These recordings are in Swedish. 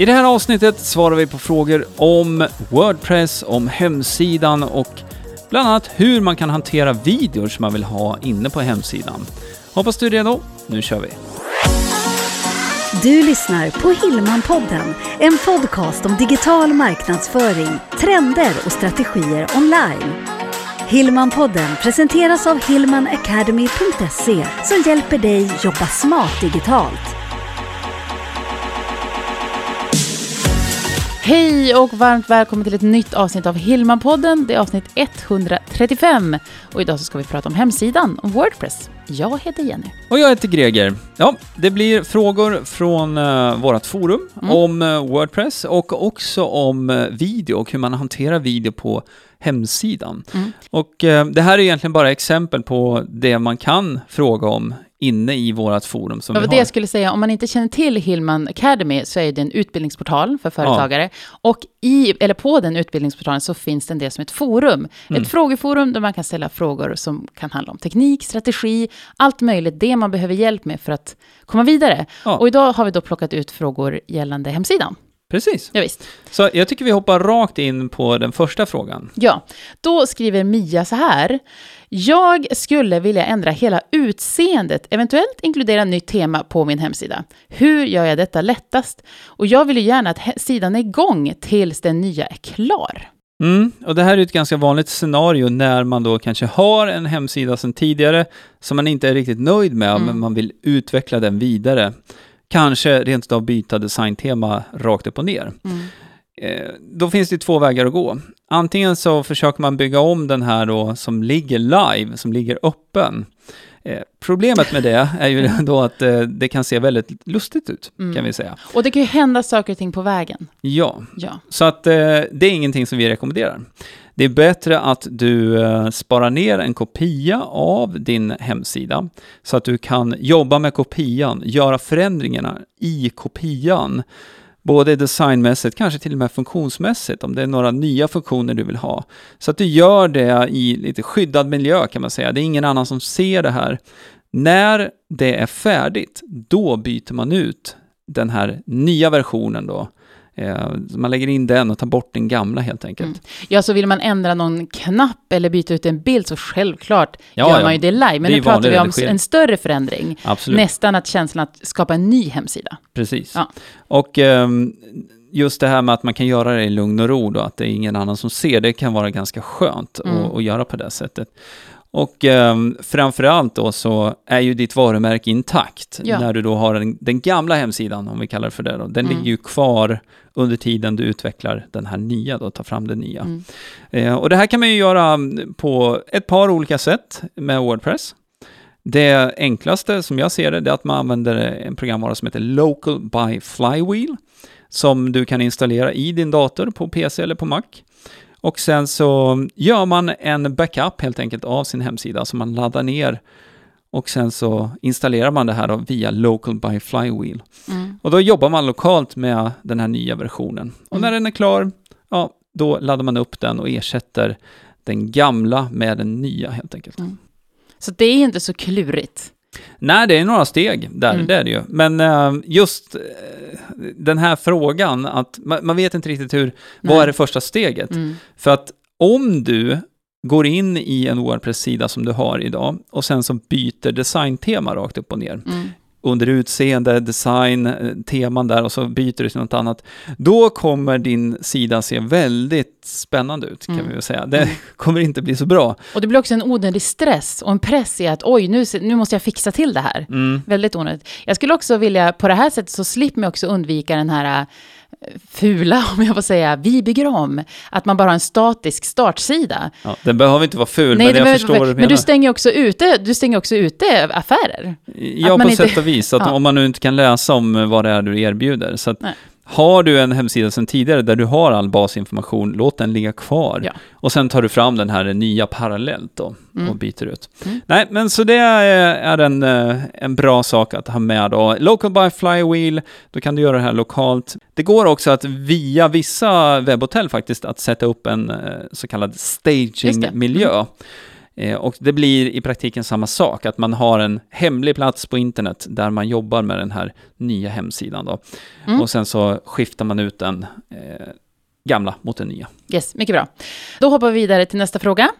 I det här avsnittet svarar vi på frågor om Wordpress, om hemsidan och bland annat hur man kan hantera videor som man vill ha inne på hemsidan. Hoppas du är redo. Nu kör vi! Du lyssnar på Hillmanpodden, en podcast om digital marknadsföring, trender och strategier online. Hillmanpodden presenteras av hillmanacademy.se som hjälper dig jobba smart digitalt. Hej och varmt välkommen till ett nytt avsnitt av Hillmanpodden. Det är avsnitt 135 och idag så ska vi prata om hemsidan, om Wordpress. Jag heter Jenny. Och jag heter Greger. Ja, det blir frågor från uh, vårt forum Mm. om uh, Wordpress och också om uh, video och hur man hanterar video på hemsidan. Mm. Och uh, det här är egentligen bara exempel på det man kan fråga om inne i vårt forum som Det vi har. det jag skulle säga, om man inte känner till Hillman Academy så är det en utbildningsportal för företagare. Och i, eller på den utbildningsportalen så finns det en del som ett forum. Mm. Ett frågeforum där man kan ställa frågor som kan handla om teknik, strategi, allt möjligt, det man behöver hjälp med för att komma vidare. Ja. Och idag har vi då plockat ut frågor gällande hemsidan. Precis. Ja, visst. Så jag tycker vi hoppar rakt in på den första frågan. Ja, då skriver Mia så här. Jag skulle vilja ändra hela utseendet, eventuellt inkludera nytt tema på min hemsida. Hur gör jag detta lättast? Och jag vill ju gärna att sidan är igång tills den nya är klar. Mm, och det här är ett ganska vanligt scenario när man då kanske har en hemsida sedan tidigare som man inte är riktigt nöjd med, Mm. men man vill utveckla den vidare. Kanske rent av byta designtema rakt upp och ner. Eh, då finns det två vägar att gå. Antingen så försöker man bygga om den här då som ligger live, som ligger öppen. Eh, problemet med det är ju då att eh, det kan se väldigt lustigt ut, Mm. kan vi säga. Och det kan ju hända saker och ting på vägen. Ja, Ja. så att eh, det är ingenting som vi rekommenderar. Det är bättre att du eh, sparar ner en kopia av din hemsida så att du kan jobba med kopian, göra förändringarna i kopian. Både designmässigt, kanske till och med funktionsmässigt, om det är några nya funktioner du vill ha. Så att du gör det i lite skyddad miljö kan man säga. Det är ingen annan som ser det här. När det är färdigt, då byter man ut den här nya versionen då. Eh, man lägger in den och tar bort den gamla helt enkelt. Mm. ja, så vill man ändra någon knapp eller byta ut en bild så självklart Ja, gör ja. man ju det live. Det Men är nu pratar vi om en större förändring. Absolut, Nästan att känslan att skapa en ny hemsida. precis. Ja. Och ehm, just det här med att man kan göra det i lugn och ro då, att det är ingen annan som ser, det kan vara ganska skönt Mm. att, att göra på det sättet. Och um, framförallt då så är ju ditt varumärke intakt Ja. när du då har den, den gamla hemsidan, om vi kallar det för det då. Den Mm. ligger ju kvar under tiden du utvecklar den här nya då, tar fram den nya. Mm. Eh, och det här kan man ju göra på ett par olika sätt med Wordpress. Det enklaste som jag ser det, det är att man använder en programvara som heter Local by Flywheel, som du kan installera i din dator på PC eller på Mac. Och sen så gör man en backup helt enkelt av sin hemsida som man laddar ner och sen så installerar man det här då via Local by Flywheel. Mm. Och då jobbar man lokalt med den här nya versionen. Och Mm. när den är klar, ja, då laddar man upp den och ersätter den gamla med den nya helt enkelt. Mm. Så det är inte så klurigt. Nej, det är några steg där, Mm. det är det ju. Men eh, just eh, den här frågan, att man, man vet inte riktigt hur, Nej. vad är det första steget? Mm. För att om du går in i en Wordpress-sida som du har idag och sen så byter designtema rakt upp och ner, Mm. Under utseende, design, eh, teman där och så byter du till något annat. Då kommer din sida se väldigt spännande ut kan Mm. vi väl säga. Det Mm. kommer inte bli så bra. Och det blir också en onödig stress och en press i att oj, nu, nu måste jag fixa till det här. Mm. Väldigt onödigt. Jag skulle också vilja, på det här sättet så slipper man också undvika den här fula, om jag får säga, vi bygger om. Att man bara har en statisk startsida. Ja, den behöver inte vara ful, Nej, men jag förstår vad du men menar. du stänger också ute, du stänger också ute affärer. Ja, på inte- sätt och vis. Att Ja. Om man nu inte kan läsa om vad det är du erbjuder. Så att Nej. Har du en hemsida sedan tidigare där du har all basinformation, låt den ligga kvar. Ja. Och sen tar du fram den här nya parallellt då Mm. och byter ut. Mm. Nej, men så det är, en, eh, en bra sak att ha med då. Local by Flywheel, då kan du göra det här lokalt. Det går också att via vissa webbhotell faktiskt att sätta upp en eh, så kallad det. Mm. staging-miljö. Eh, och det blir i praktiken samma sak, att man har en hemlig plats på internet där man jobbar med den här nya hemsidan. Då. Mm. Och sen så skiftar man ut den eh, gamla mot den nya. Yes, mycket bra. Då hoppar vi vidare till nästa fråga.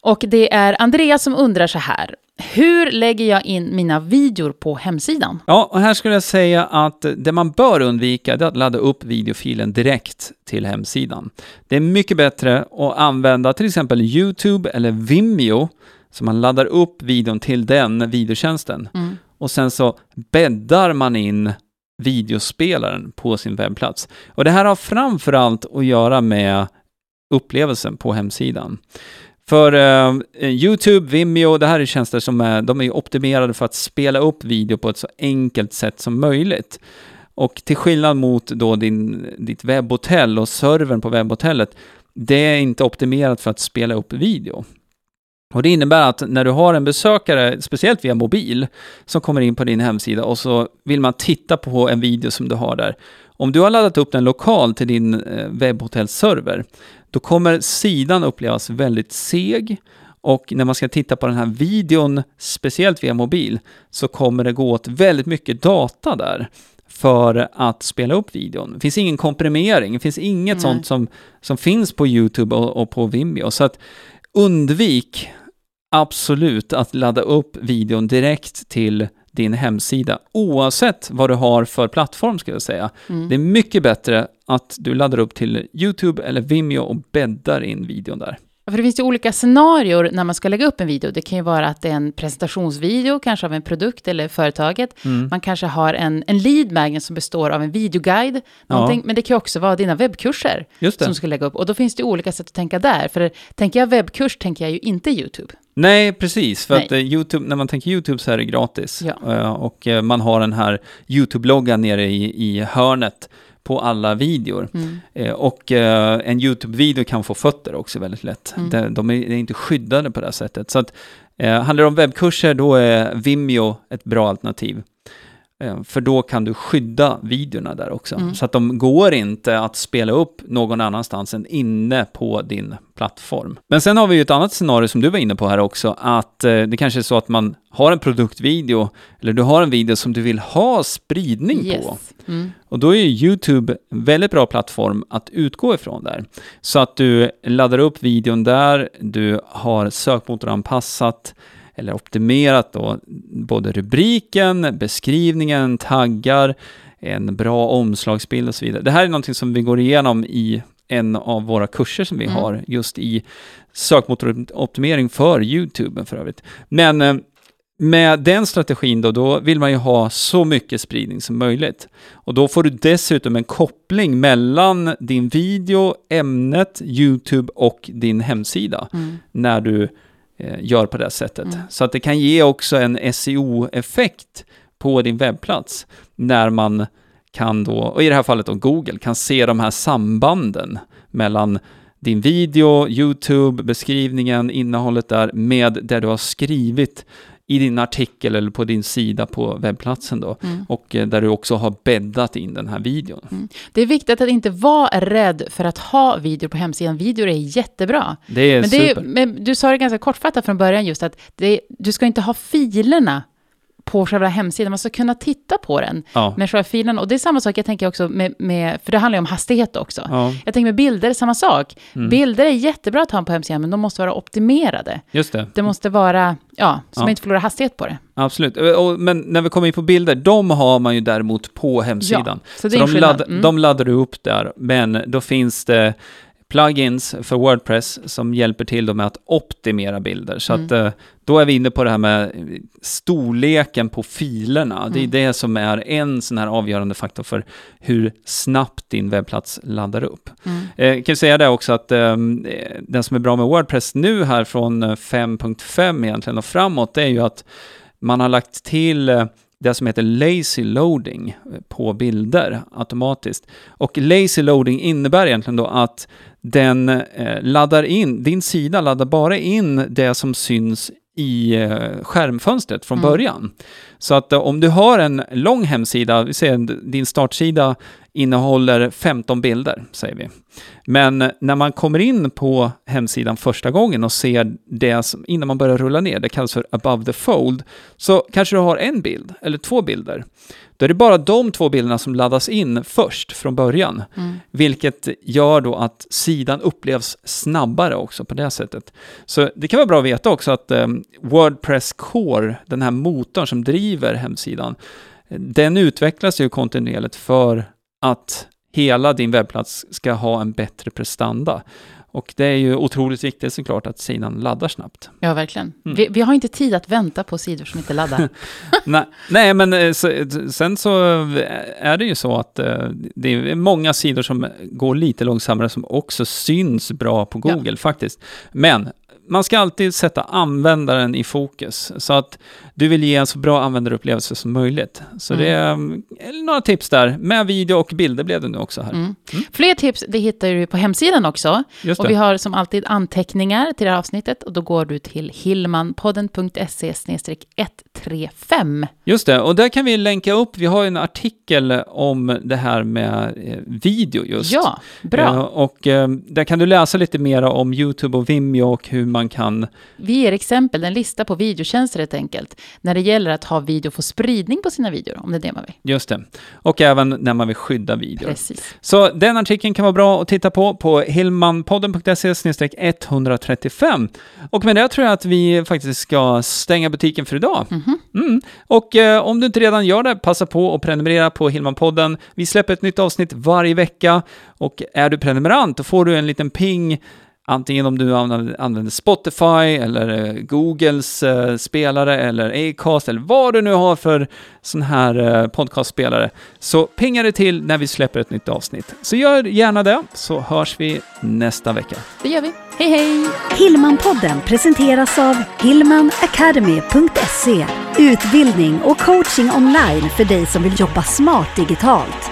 Och det är Andreas som undrar så här. Hur lägger jag in mina videor på hemsidan? Ja, och här skulle jag säga att det man bör undvika är att ladda upp videofilen direkt till hemsidan. Det är mycket bättre att använda till exempel YouTube eller Vimeo, så man laddar upp videon till den videotjänsten. Mm. Och sen så bäddar man in videospelaren på sin webbplats. Och det här har framförallt att göra med upplevelsen på hemsidan. För eh, YouTube, Vimeo, det här är tjänster som är, de är optimerade för att spela upp video på ett så enkelt sätt som möjligt. Och till skillnad mot då din, ditt webbhotell och servern på webbhotellet, det är inte optimerat för att spela upp video. Och det innebär att när du har en besökare, speciellt via mobil, som kommer in på din hemsida och så vill man titta på en video som du har där. Om du har laddat upp den lokalt till din eh, webbhotellserver, då kommer sidan upplevas väldigt seg och när man ska titta på den här videon, speciellt via mobil, så kommer det gå åt väldigt mycket data där för att spela upp videon. Det finns ingen komprimering, det finns inget Nej. sånt som, som finns på YouTube och, och på Vimeo. Så att undvik absolut att ladda upp videon direkt till din hemsida, oavsett vad du har för plattform ska jag säga. Mm. Det är mycket bättre att du laddar upp till YouTube eller Vimeo och bäddar in videon där. För det finns ju olika scenarier när man ska lägga upp en video. Det kan ju vara att det är en presentationsvideo, kanske av en produkt eller företaget. Mm. Man kanske har en, en lead magnet som består av en videoguide. någonting. Men det kan ju också vara dina webbkurser som ska lägga upp. Och då finns det olika sätt att tänka där. För tänker jag webbkurs tänker jag ju inte YouTube. Nej, precis. För Nej. att eh, YouTube, när man tänker YouTube så är det gratis. Ja. Eh, och eh, man har den här YouTube-loggan nere i, i hörnet på alla videor. Mm. Eh, och eh, en YouTube-video kan få fötter också väldigt lätt. Mm. De, de är, inte skyddade på det här sättet. Så att, eh, handlar det om webbkurser, då är Vimeo ett bra alternativ. Eh, för då kan du skydda videorna där också. Mm. Så att de går inte att spela upp någon annanstans än inne på din plattform. Men sen har vi ju ett annat scenario som du var inne på här också, att eh, det kanske är så att man har en produktvideo, eller du har en video som du vill ha spridning på. Yes. Mm. Och då är ju YouTube en väldigt bra plattform att utgå ifrån där. Så att du laddar upp videon där, du har sökmotoranpassat eller optimerat då både rubriken, beskrivningen, taggar, en bra omslagsbild och så vidare. Det här är någonting som vi går igenom i en av våra kurser som vi Mm. har just i sökmotoroptimering för YouTube för övrigt. Men eh, med den strategin då, då vill man ju ha så mycket spridning som möjligt. Och då får du dessutom en koppling mellan din video, ämnet, YouTube och din hemsida Mm. när du gör på det sättet. Mm. Så att det kan ge också en SEO-effekt på din webbplats när man kan då, och i det här fallet då Google, kan se de här sambanden mellan din video, YouTube, beskrivningen, innehållet där med det du har skrivit i din artikel eller på din sida på webbplatsen då. Mm. Och eh, där du också har bäddat in den här videon. Det är viktigt att inte vara rädd för att ha videor på hemsidan. Videor är jättebra. Det är Men, det är, super. men du sa det ganska kortfattat från början just att det, du ska inte ha filerna på själva hemsidan. Man ska kunna titta på den Ja. med själva filen. Och det är samma sak jag tänker också med, med för det handlar ju om hastighet också. ja, Jag tänker med bilder, samma sak. Mm. Bilder är jättebra att ha på hemsidan, men de måste vara optimerade. just det. Det måste vara, ja, så Ja. man inte förlorar hastighet på det. Absolut. Och- och- Men när vi kommer in på bilder, de har man ju däremot på hemsidan. så Så, en de, ladd, Mm. de laddar du upp där, men då finns det plugins för Wordpress som hjälper till då med att optimera bilder. Så Mm. att eh, då är vi inne på det här med storleken på filerna. Det är Mm. det som är en sån här avgörande faktor för hur snabbt din webbplats laddar upp. Mm. Eh, Jag kan säga det också att eh, den som är bra med Wordpress nu här från eh, 5.5 egentligen och framåt, det är ju att man har lagt till eh, det som heter lazy loading eh, på bilder automatiskt. Och lazy loading innebär egentligen då att den eh, laddar in, din sida laddar bara in det som syns i eh, skärmfönstret från Mm. början. Så att om du har en lång hemsida, vi säger din startsida innehåller 15 bilder, säger vi. Men när man kommer in på hemsidan första gången och ser det som, innan man börjar rulla ner, det kallas för above the fold, så kanske du har en bild eller två bilder. Då är det bara de två bilderna som laddas in först från början, Mm. vilket gör då att sidan upplevs snabbare också på det sättet. Så det kan vara bra att veta också att eh, Wordpress Core, den här motorn som driver hemsidan, den utvecklas ju kontinuerligt för att hela din webbplats ska ha en bättre prestanda. Och det är ju otroligt viktigt såklart att sidan laddar snabbt. Ja, verkligen. Mm. Vi, vi har inte tid att vänta på sidor som inte laddar. nej, nej, men eh, så, sen så är det ju så att eh, det är många sidor som går lite långsammare som också syns bra på Ja. Google faktiskt. Men man ska alltid sätta användaren i fokus, så att du vill ge en så bra användarupplevelse som möjligt. Så Mm. det är eh, några tips där. Med video och bilder blev det nu också här. Mm. Fler tips det hittar du på hemsidan också. Och vi har som alltid anteckningar till det här avsnittet och då går du till hillmanpodden.se 135. Just det, och där kan vi länka upp, vi har en artikel om det här med eh, video just. Ja, bra. Eh, och där kan du läsa lite mer om YouTube och Vimeo och hur man kan... Vi ger exempel, en lista på videotjänster helt enkelt, när det gäller att ha video få spridning på sina videor, om det är det man vill. Just det. Och även när man vill skydda videor. Precis. Så den artikeln kan vara bra att titta på på hillmanpodden.se 135. Och med det tror jag att vi faktiskt ska stänga butiken för idag. Mhm. Mm. Och eh, om du inte redan gör det, passa på att prenumerera på Hillmanpodden. Vi släpper ett nytt avsnitt varje vecka och är du prenumerant då får du en liten ping Antingen om du använder, Spotify eller eh, Googles eh, spelare eller Acast eller vad du nu har för sån här eh, podcastspelare. Så pingar det till när vi släpper ett nytt avsnitt. Så gör gärna det, så hörs vi nästa vecka. Det gör vi. Hej hej! Hillmanpodden presenteras av hillmanacademy.se Utbildning och coaching online för dig som vill jobba smart digitalt.